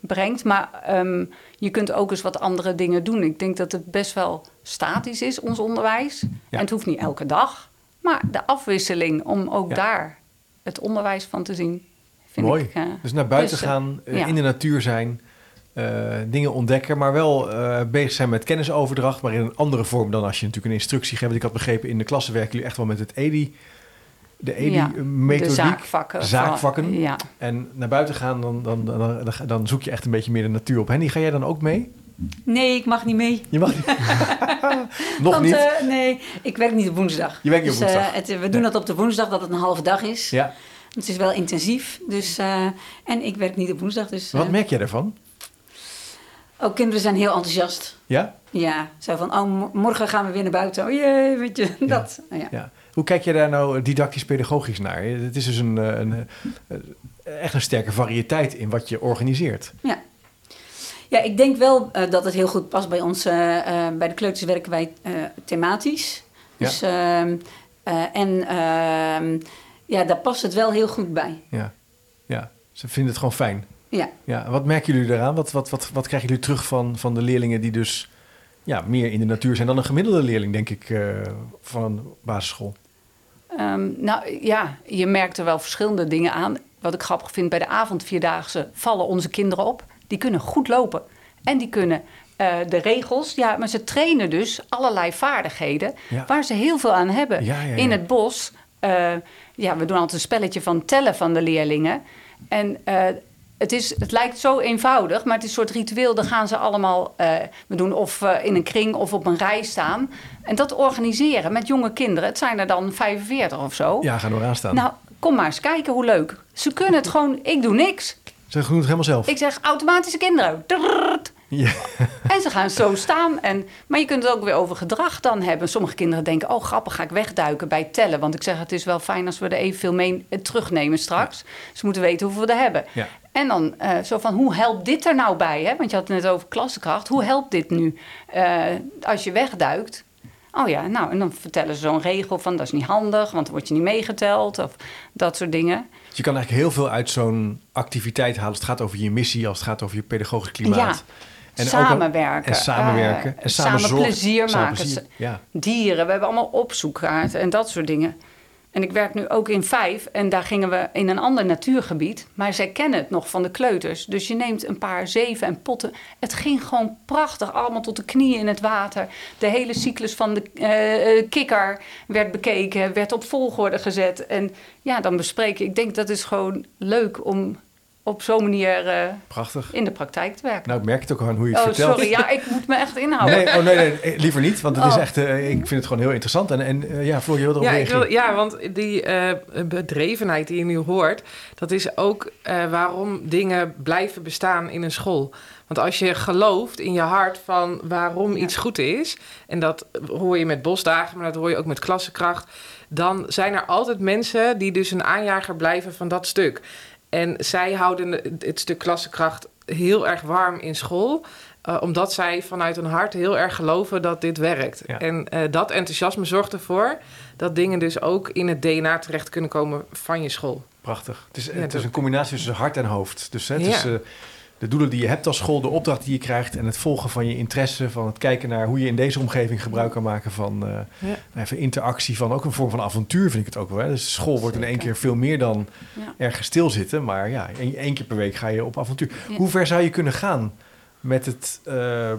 brengt. Maar ehm, je kunt ook eens wat andere dingen doen. Ik denk dat het best wel statisch is, ons onderwijs. En het hoeft niet elke dag. Maar de afwisseling om ook Ja. daar het onderwijs van te zien, vind Mooi. ik... eh, Dus naar buiten dus, gaan, eh, ja. in de natuur zijn, eh, dingen ontdekken, maar wel eh, bezig zijn met kennisoverdracht, maar in een andere vorm dan als je natuurlijk een instructie geeft. Want ik had begrepen, in de klasse werken jullie echt wel met het EDI, de ja, EDI-methodiek. de zaakvakken. zaakvakken. Ja. En naar buiten gaan, dan, dan, dan, dan, dan zoek je echt een beetje meer de natuur op. Henny, ga jij dan ook mee? Nee, ik mag niet mee. Je mag niet. [laughs] [laughs] Nog Want, niet? eh, nee, ik werk niet op woensdag. Je werkt niet op Dus, eh, woensdag. het, we doen Nee. dat op de woensdag, dat het een halve dag is. ja. Het is wel intensief. Dus, eh, en ik werk niet op woensdag. Dus, Wat eh, merk jij daarvan? ook kinderen zijn heel enthousiast. Ja? Ja, zo van, oh, mo- morgen gaan we weer naar buiten. Oh jee, weet je, dat. Ja. ja. Hoe kijk je daar nou didactisch-pedagogisch naar? Het is dus een, eh, een, eh, echt een sterke variëteit in wat je organiseert. Ja. Ja, ik denk wel eh, dat het heel goed past bij ons. eh, bij de kleuters werken wij eh, thematisch. Ja. Dus, ehm, eh, en ehm, ja, daar past het wel heel goed bij. Ja, ja. ze vinden het gewoon fijn. Ja. Ja, wat merken jullie daaraan? Wat, wat, wat, wat krijgen jullie terug van, van de leerlingen die dus ja, meer in de natuur zijn dan een gemiddelde leerling, denk ik, van een basisschool? Ehm, nou ja, je merkt er wel verschillende dingen aan. Wat ik grappig vind, bij de avondvierdaagse vallen onze kinderen op. Die kunnen goed lopen. En die kunnen eh, de regels, ja, maar ze trainen dus allerlei vaardigheden Ja. waar ze heel veel aan hebben. Ja, ja, ja. In het bos, eh, ja, we doen altijd een spelletje van tellen van de leerlingen. En eh, het, is, het lijkt zo eenvoudig, maar het is een soort ritueel. Dan gaan ze allemaal, we doen of in een kring of op een rij staan. En dat organiseren met jonge kinderen, het zijn er dan 45 of zo. Ja, gaan we staan. Nou, kom maar eens kijken hoe leuk. Ze kunnen het gewoon, ik doe niks. Ze doen het helemaal zelf. Ik zeg automatische kinderen. Trrrt. Ja. En ze gaan zo staan. En, maar je kunt het ook weer over gedrag dan hebben. Sommige kinderen denken, oh grappig, ga ik wegduiken bij tellen. Want ik zeg, het is wel fijn als we er evenveel mee terugnemen straks. Ze moeten weten hoeveel we er hebben. Ja. En dan eh, zo van, hoe helpt dit er nou bij? Hè? Want je had het net over klassenkracht. Hoe helpt dit nu eh, als je wegduikt? Oh ja, nou, en dan vertellen ze zo'n regel van, dat is niet handig, want dan word je niet meegeteld. Of dat soort dingen. Dus je kan eigenlijk heel veel uit zo'n activiteit halen. Als het gaat over je missie, als het gaat over je pedagogisch klimaat. En ook samenwerken. en samenwerken. eh, en samen, plezier Samen maken. plezier, Ja. dieren. We hebben allemaal opzoekkaarten en dat soort dingen. En ik werk nu ook in vijf en daar gingen we in een ander natuurgebied. Maar zij kennen het nog van de kleuters. Dus je neemt een paar zeven en potten. Het ging gewoon prachtig, allemaal tot de knieën in het water. De hele cyclus van de eh, eh, kikker werd bekeken, werd op volgorde gezet. En ja, dan bespreken. Ik denk dat is gewoon leuk om op zo'n manier eh, Prachtig. in de praktijk te werken. Nou, ik merk het ook aan hoe je het oh, vertelt. sorry. Ja, ik moet me echt inhouden. Nee, oh, nee, nee, eh, liever niet. Want het is Oh. echt, eh, ik vind het gewoon heel interessant. En, en ja, Floor, je wilde erop Ja, reageren. wil, ja, want die eh, bedrevenheid die je nu hoort, dat is ook eh, waarom dingen blijven bestaan in een school. Want als je gelooft in je hart van waarom iets goed is, en dat hoor je met bosdagen, maar dat hoor je ook met klassenkracht, dan zijn er altijd mensen die dus een aanjager blijven van dat stuk. En zij houden het stuk klassenkracht heel erg warm in school. eh, omdat zij vanuit hun hart heel erg geloven dat dit werkt. Ja. En eh, dat enthousiasme zorgt ervoor dat dingen dus ook in het DNA terecht kunnen komen van je school. Prachtig. Het is, Ja, het is een combinatie tussen hart en hoofd. Dus hè, het Ja. is eh, de doelen die je hebt als school, de opdracht die je krijgt... en het volgen van je interesse, van het kijken naar hoe je in deze omgeving gebruik kan maken van eh, Ja. even interactie, van ook een vorm van avontuur vind ik het ook wel. Hè? Dus school wordt in één keer veel meer dan Ja. ergens stilzitten. Maar ja, één, één keer per week ga je op avontuur. Ja. Hoe ver zou je kunnen gaan met het eh,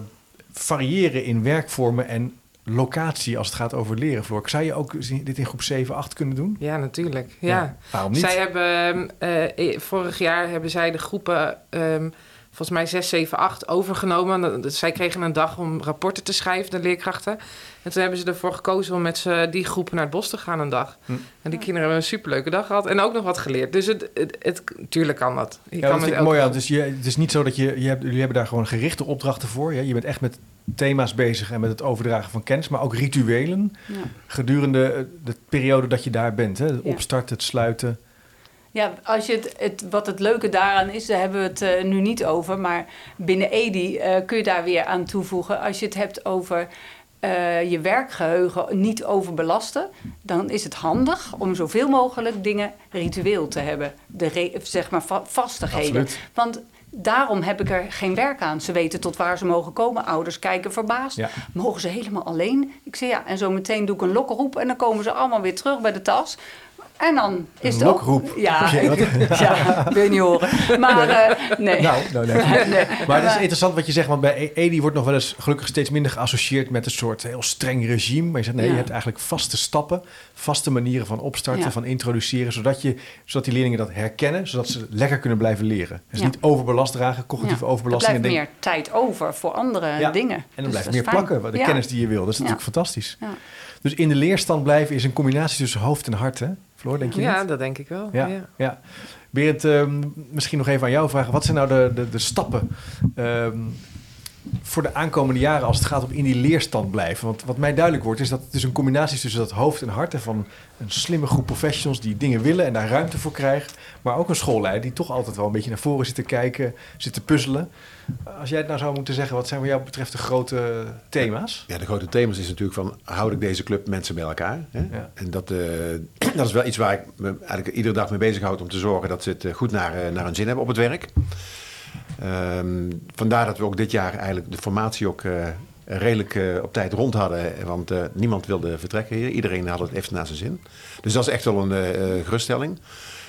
variëren in werkvormen en locatie als het gaat over leren, Floor? Zou je ook dit in groep 7, 8 kunnen doen? Ja, natuurlijk. Ja. Waarom niet? Zij hebben, eh, eh, vorig jaar hebben zij de groepen, ehm, volgens mij 6, 7, 8, overgenomen. Zij kregen een dag om rapporten te schrijven, de leerkrachten. En toen hebben ze ervoor gekozen om met z'n- die groepen naar het bos te gaan een dag. Hm. En die kinderen hebben een superleuke dag gehad en ook nog wat geleerd. Dus het, het, het, tuurlijk kan dat. Je Ja, kan dat vind ik mooi aan. Dus je, het is niet zo dat je, je hebt, jullie hebben daar gewoon gerichte opdrachten voor. Ja? Je bent echt met thema's bezig en met het overdragen van kennis, maar ook rituelen Ja. gedurende eh, de periode dat je daar bent. Hè? Het Ja. opstarten, het sluiten. Ja, als je het, het, wat het leuke daaraan is, daar hebben we het uh, nu niet over. Maar binnen EDI uh, kun je daar weer aan toevoegen. Als je het hebt over uh, je werkgeheugen niet overbelasten, dan is het handig om zoveel mogelijk dingen ritueel te hebben. De zeg maar va vastigheden. Absoluut. Want daarom heb ik er geen werk aan. Ze weten tot waar ze mogen komen. Ouders kijken verbaasd. Ja. Mogen ze helemaal alleen? Ik zeg ja. En zo meteen doe ik een lokroep en dan komen ze allemaal weer terug bij de tas. En dan is het ook... Ja, [laughs] ja, wil je niet horen. Maar eh, nee. Nou, nou nee. [laughs] Nee. Maar het is interessant wat je zegt, want bij E- EDI wordt nog wel eens gelukkig steeds minder geassocieerd met een soort heel streng regime. Maar je zegt nee, Ja. je hebt eigenlijk vaste stappen, vaste manieren van opstarten, Ja. van introduceren, zodat, je, zodat die leerlingen dat herkennen, zodat ze lekker kunnen blijven leren. Dus niet overbelast dragen, cognitieve Ja, Er overbelasting. blijft en meer tijd over voor andere dingen. En dan Dus blijft meer fijn. plakken, de kennis die je wil. Dat is natuurlijk fantastisch. Dus in de leerstand blijven is een combinatie tussen hoofd en hart, hè? Floor, denk je Ja, niet? dat denk ik wel. Ja, Ja. ja. Berend, ehm, misschien nog even aan jou vragen. Wat zijn nou de, de, de stappen ehm, voor de aankomende jaren als het gaat om in die leerstand blijven? Want wat mij duidelijk wordt is dat het dus een combinatie is tussen dat hoofd en hart... en van een slimme groep professionals die dingen willen en daar ruimte voor krijgen... maar ook een schoolleider die toch altijd wel een beetje naar voren zit te kijken, zit te puzzelen. Als jij het nou zou moeten zeggen, wat zijn wat jou betreft de grote thema's? Ja, de grote thema's is natuurlijk van, houd ik deze club mensen bij elkaar? Hè? Ja. En dat, eh, [clears throat] dat is wel iets waar ik me eigenlijk iedere dag mee bezighoud om te zorgen dat ze het eh, goed naar, eh, naar hun zin hebben op het werk. Ehm, vandaar dat we ook dit jaar eigenlijk de formatie ook redelijk op tijd rond hadden. Want niemand wilde vertrekken hier. Iedereen had het even naar zijn zin. Dus dat is echt wel een geruststelling.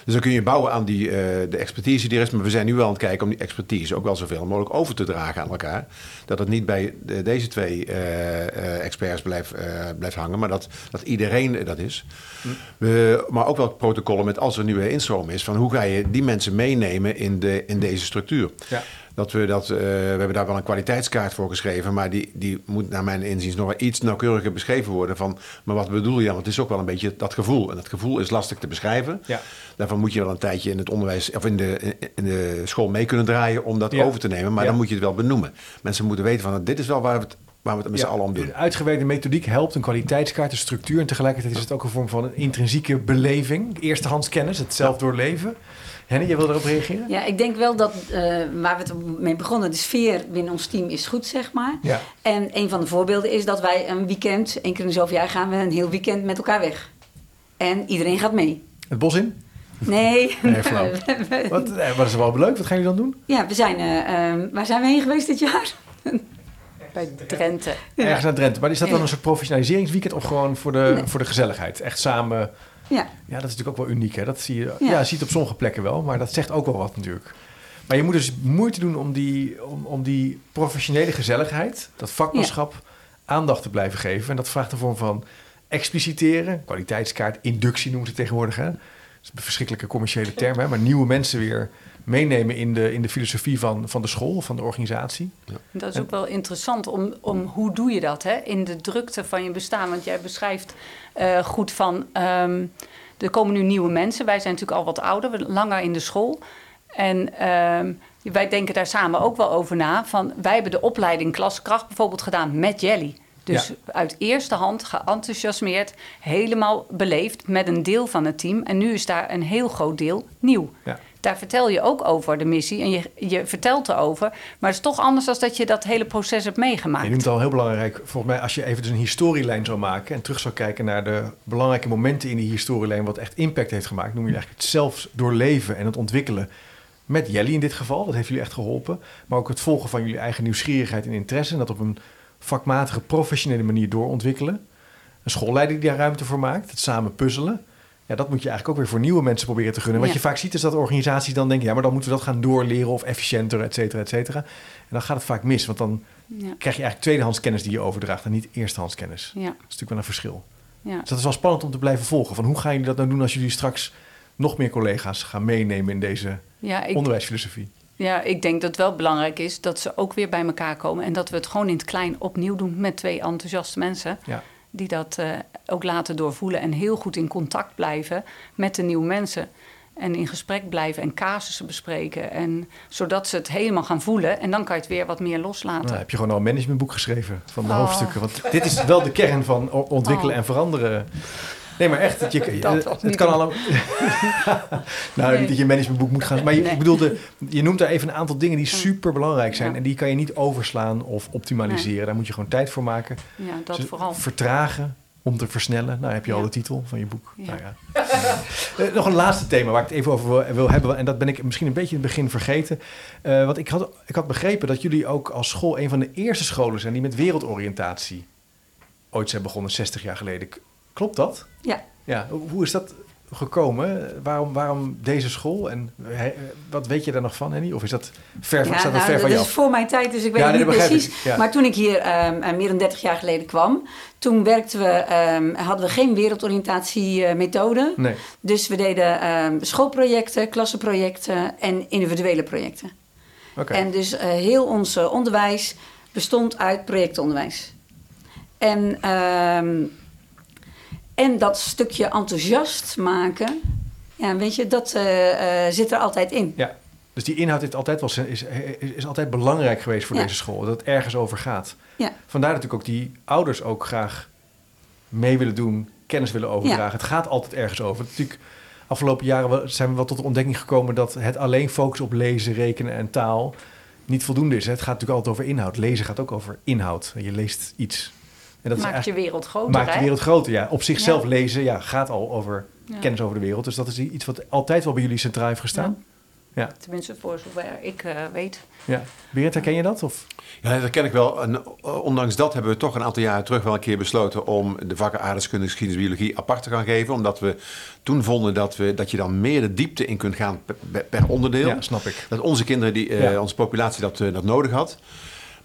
Dus dan kun je bouwen aan die, eh, de expertise die er is. Maar we zijn nu wel aan het kijken om die expertise ook wel zoveel mogelijk over te dragen aan elkaar. Dat het niet bij de- deze twee eh, eh, experts blijft, blijft hangen, maar dat, dat iedereen dat is. We, maar ook wel protocollen met als er nu een instroom is, van hoe ga je die mensen meenemen in, de, in deze structuur. Ja. Dat we, dat, eh, we hebben daar wel een kwaliteitskaart voor geschreven, maar die, die moet naar mijn inziens nog wel iets nauwkeuriger beschreven worden. Van, maar wat bedoel je? Want het is ook wel een beetje dat gevoel. En dat gevoel is lastig te beschrijven. Ja. Daarvan moet je wel een tijdje in het onderwijs of in de, in de school mee kunnen draaien om dat Ja. over te nemen. Maar Ja. dan moet je het wel benoemen. Mensen moeten weten van dit is wel waar we het, waar we het met z'n allen om doen. Een uitgewerkte methodiek helpt, een kwaliteitskaart, een structuur. En tegelijkertijd is het ook een vorm van een intrinsieke beleving. Eerstehands kennis, het zelf doorleven. Henny, je wil erop reageren? Ja, ik denk wel dat eh, waar we het mee begonnen, de sfeer binnen ons team is goed, zeg maar. Ja. En een van de voorbeelden is dat wij een weekend, één keer in zoveel jaar, gaan we een heel weekend met elkaar weg. En iedereen gaat mee. Het bos in? Nee. [laughs] Nee, flauw. [laughs] Wat, eh, wat is er wel leuk? Wat gaan jullie dan doen? ja, we zijn, eh, ehm, waar zijn we heen geweest dit jaar? [laughs] Bij Drenthe. Ergens naar Drenthe. Maar is dat dan een soort professionaliseringsweekend of gewoon voor de, Nee. voor de gezelligheid? Echt samen. Ja, Ja, dat is natuurlijk ook wel uniek. Hè? Dat zie je, ja. Ziet op sommige plekken wel, maar dat zegt ook wel wat natuurlijk. Maar je moet dus moeite doen om die, om, om die professionele gezelligheid, dat vakmanschap, aandacht te blijven geven. En dat vraagt een vorm van expliciteren, kwaliteitskaart, inductie noemen ze het tegenwoordig. Hè? Is een verschrikkelijke commerciële term, hè? maar nieuwe mensen weer meenemen in de, in de filosofie van, van de school, van de organisatie. Dat is ook wel interessant om, om hoe doe je dat hè? in de drukte van je bestaan. Want jij beschrijft eh, goed van ehm, er komen nu nieuwe mensen. Wij zijn natuurlijk al wat ouder, we langer in de school. En ehm, wij denken daar samen ook wel over na. Van, wij hebben de opleiding klaskracht bijvoorbeeld gedaan met Jelly. Dus Ja. uit eerste hand geenthousiasmeerd, helemaal beleefd met een deel van het team. En nu is daar een heel groot deel nieuw. Ja. Daar vertel je ook over de missie en je, je vertelt erover. Maar het is toch anders dan dat je dat hele proces hebt meegemaakt. Je noemt het al heel belangrijk. Volgens mij, als je even dus een historielijn zou maken en terug zou kijken naar de belangrijke momenten in die historielijn, wat echt impact heeft gemaakt, noem je eigenlijk het zelfs doorleven en het ontwikkelen. Met Jelly in dit geval, dat heeft jullie echt geholpen. Maar ook het volgen van jullie eigen nieuwsgierigheid en interesse. En dat op een vakmatige, professionele manier doorontwikkelen. Een schoolleider die daar ruimte voor maakt. Het samen puzzelen. Ja, dat moet je eigenlijk ook weer voor nieuwe mensen proberen te gunnen. Wat Ja. je vaak ziet is dat organisaties dan denken... ja, maar dan moeten we dat gaan doorleren of efficiënter, et cetera, et cetera. En dan gaat het vaak mis, want dan Ja, krijg je eigenlijk tweedehands kennis die je overdraagt... en niet eerstehands kennis. Dat ja, is natuurlijk wel een verschil. ja. Dus dat is wel spannend om te blijven volgen. Van hoe gaan jullie dat nou doen als jullie straks nog meer collega's gaan meenemen in deze ik, onderwijsfilosofie? Ja, ik denk dat het wel belangrijk is dat ze ook weer bij elkaar komen. En dat we het gewoon in het klein opnieuw doen met twee enthousiaste mensen. Ja. Die dat eh, ook laten doorvoelen en heel goed in contact blijven met de nieuwe mensen. En in gesprek blijven en casussen bespreken. En, zodat ze het helemaal gaan voelen. En dan kan je het weer wat meer loslaten. Nou, heb je gewoon al een managementboek geschreven van de Oh. hoofdstukken. Want dit is wel de kern van ontwikkelen Oh. en veranderen. Nee, maar echt, je, [laughs] Dat het, kan allemaal... [laughs] nou, Nee. niet dat je managementboek moet gaan... Maar je, Nee. ik bedoelde, je noemt daar even een aantal dingen die super belangrijk zijn. Ja. En die kan je niet overslaan of optimaliseren. Daar moet je gewoon tijd voor maken. Ja, dat Dus vooral. Vertragen om te versnellen. Nou heb je al de titel van je boek. Ja. Nou ja. [laughs] Eh, nog een laatste thema waar ik het even over wil, wil hebben. En dat ben ik misschien een beetje in het begin vergeten. Eh, want ik had, ik had begrepen dat jullie ook als school een van de eerste scholen zijn die met wereldoriëntatie ooit zijn begonnen, 60 jaar geleden. Klopt dat? Ja. Ja, hoe is dat gekomen? Waarom, waarom deze school? En he- wat weet je daar nog van, Henny? Of is dat ver, van- Ja, staat dat nou, ver van dat jou? is voor mijn tijd, dus ik weet Ja, het niet precies. ik, ja. Maar toen ik hier eh, meer dan 30 jaar geleden kwam, toen werkten we, ehm, hadden we geen wereldoriëntatiemethode. Nee. Dus we deden ehm, schoolprojecten, klassenprojecten en individuele projecten. Oké. En dus eh, heel ons onderwijs bestond uit projectonderwijs. En, en dat stukje enthousiast maken, ja, weet je, dat eh, eh, zit er altijd in. Ja, dus die inhoud is altijd, wel, is, is, is altijd belangrijk geweest voor Ja. deze school. Dat het ergens over gaat. Ja. Vandaar natuurlijk ook die ouders ook graag mee willen doen, kennis willen overdragen. Het gaat altijd ergens over. Natuurlijk, afgelopen jaren zijn we wel tot de ontdekking gekomen dat het alleen focussen op lezen, rekenen en taal niet voldoende is. Het gaat natuurlijk altijd over inhoud. Lezen gaat ook over inhoud. Je leest iets. En dat Maakt je wereld groter, maakt de hè? wereld groter. Ja. Op zichzelf Ja. lezen ja, gaat al over Ja. kennis over de wereld. Dus dat is iets wat altijd wel bij jullie centraal heeft gestaan. Ja. Tenminste, voor zover ik eh, weet. Ja. Herken je dat? Of? Ja, dat ken ik wel. En eh, ondanks dat hebben we toch een aantal jaren terug wel een keer besloten om de vakken aardrijkskunde, geschiedenis, biologie apart te gaan geven. Omdat we toen vonden dat, we, dat je dan meer de diepte in kunt gaan per, per onderdeel. Ja, snap ik. Dat onze kinderen, die, eh, Ja. onze populatie dat, eh, dat nodig had.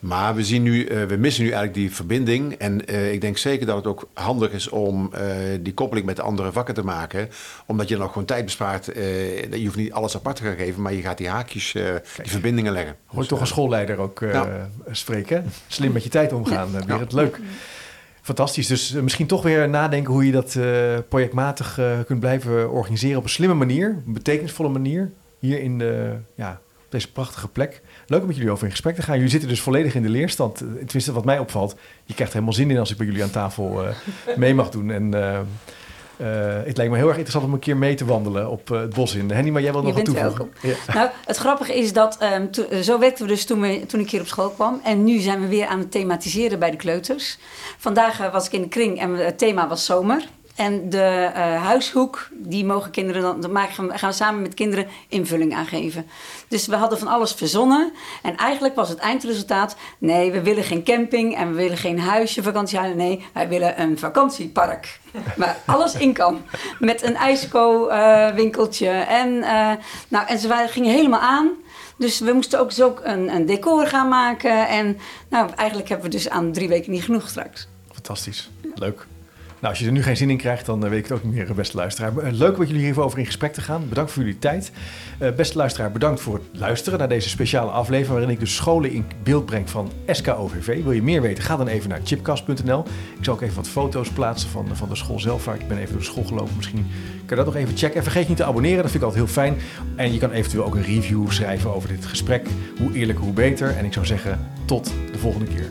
Maar we, zien nu, eh, we missen nu eigenlijk die verbinding. En eh, ik denk zeker dat het ook handig is om eh, die koppeling met de andere vakken te maken. Omdat je dan ook gewoon tijd bespaart. je hoeft niet alles apart te gaan geven, maar je gaat die haakjes, die verbindingen leggen. Hoor Dus, toch een schoolleider ook Ja. spreken. Slim met je tijd omgaan, ja. Berend. Leuk. Fantastisch. Dus misschien toch weer nadenken hoe je dat projectmatig kunt blijven organiseren op een slimme manier, een betekenisvolle manier. Hier in de, ja, op deze prachtige plek. Leuk om met jullie over in gesprek te gaan. Jullie zitten dus volledig in de leerstand. Eh, Tenminste, wat mij opvalt. Je krijgt er helemaal zin in als ik bij jullie aan tafel eh, [laughs] mee mag doen. En eh, het lijkt me heel erg interessant om een keer mee te wandelen op het bos in. Henny, maar jij wil nog wat toevoegen? Ja. Nou, het grappige is dat ehm, to- eh, zo werkten we dus toen, we, toen ik hier op school kwam. En nu zijn we weer aan het thematiseren bij de kleuters. Vandaag was ik in de kring en het thema was zomer. En de eh, huishoek, die mogen kinderen dan, dan maken, gaan we samen met kinderen invulling aangeven. Dus we hadden van alles verzonnen. En eigenlijk was het eindresultaat: nee, we willen geen camping en we willen geen huisje, vakantiehuis. Nee, wij willen een vakantiepark. [laughs] Waar alles in kan. Met een ijsko-winkeltje. en, eh, nou, en ze gingen helemaal aan. Dus we moesten ook, dus ook een, een decor gaan maken. En nou, eigenlijk hebben we dus aan drie weken niet genoeg straks. Fantastisch. Leuk. Nou, als je er nu geen zin in krijgt, dan eh, weet ik het ook niet meer, eh, beste luisteraar. Eh, Leuk met jullie hierover in gesprek te gaan. Bedankt voor jullie tijd. Beste luisteraar, bedankt voor het luisteren naar deze speciale aflevering... waarin ik dus scholen in beeld breng van SKOVV. Wil je meer weten, ga dan even naar chipcast.nl. Ik zal ook even wat foto's plaatsen van, van de school zelf. Ik ben even door de school gelopen. Misschien kan je dat nog even checken. En vergeet niet te abonneren, dat vind ik altijd heel fijn. En je kan eventueel ook een review schrijven over dit gesprek. Hoe eerlijker, hoe beter. En ik zou zeggen, tot de volgende keer.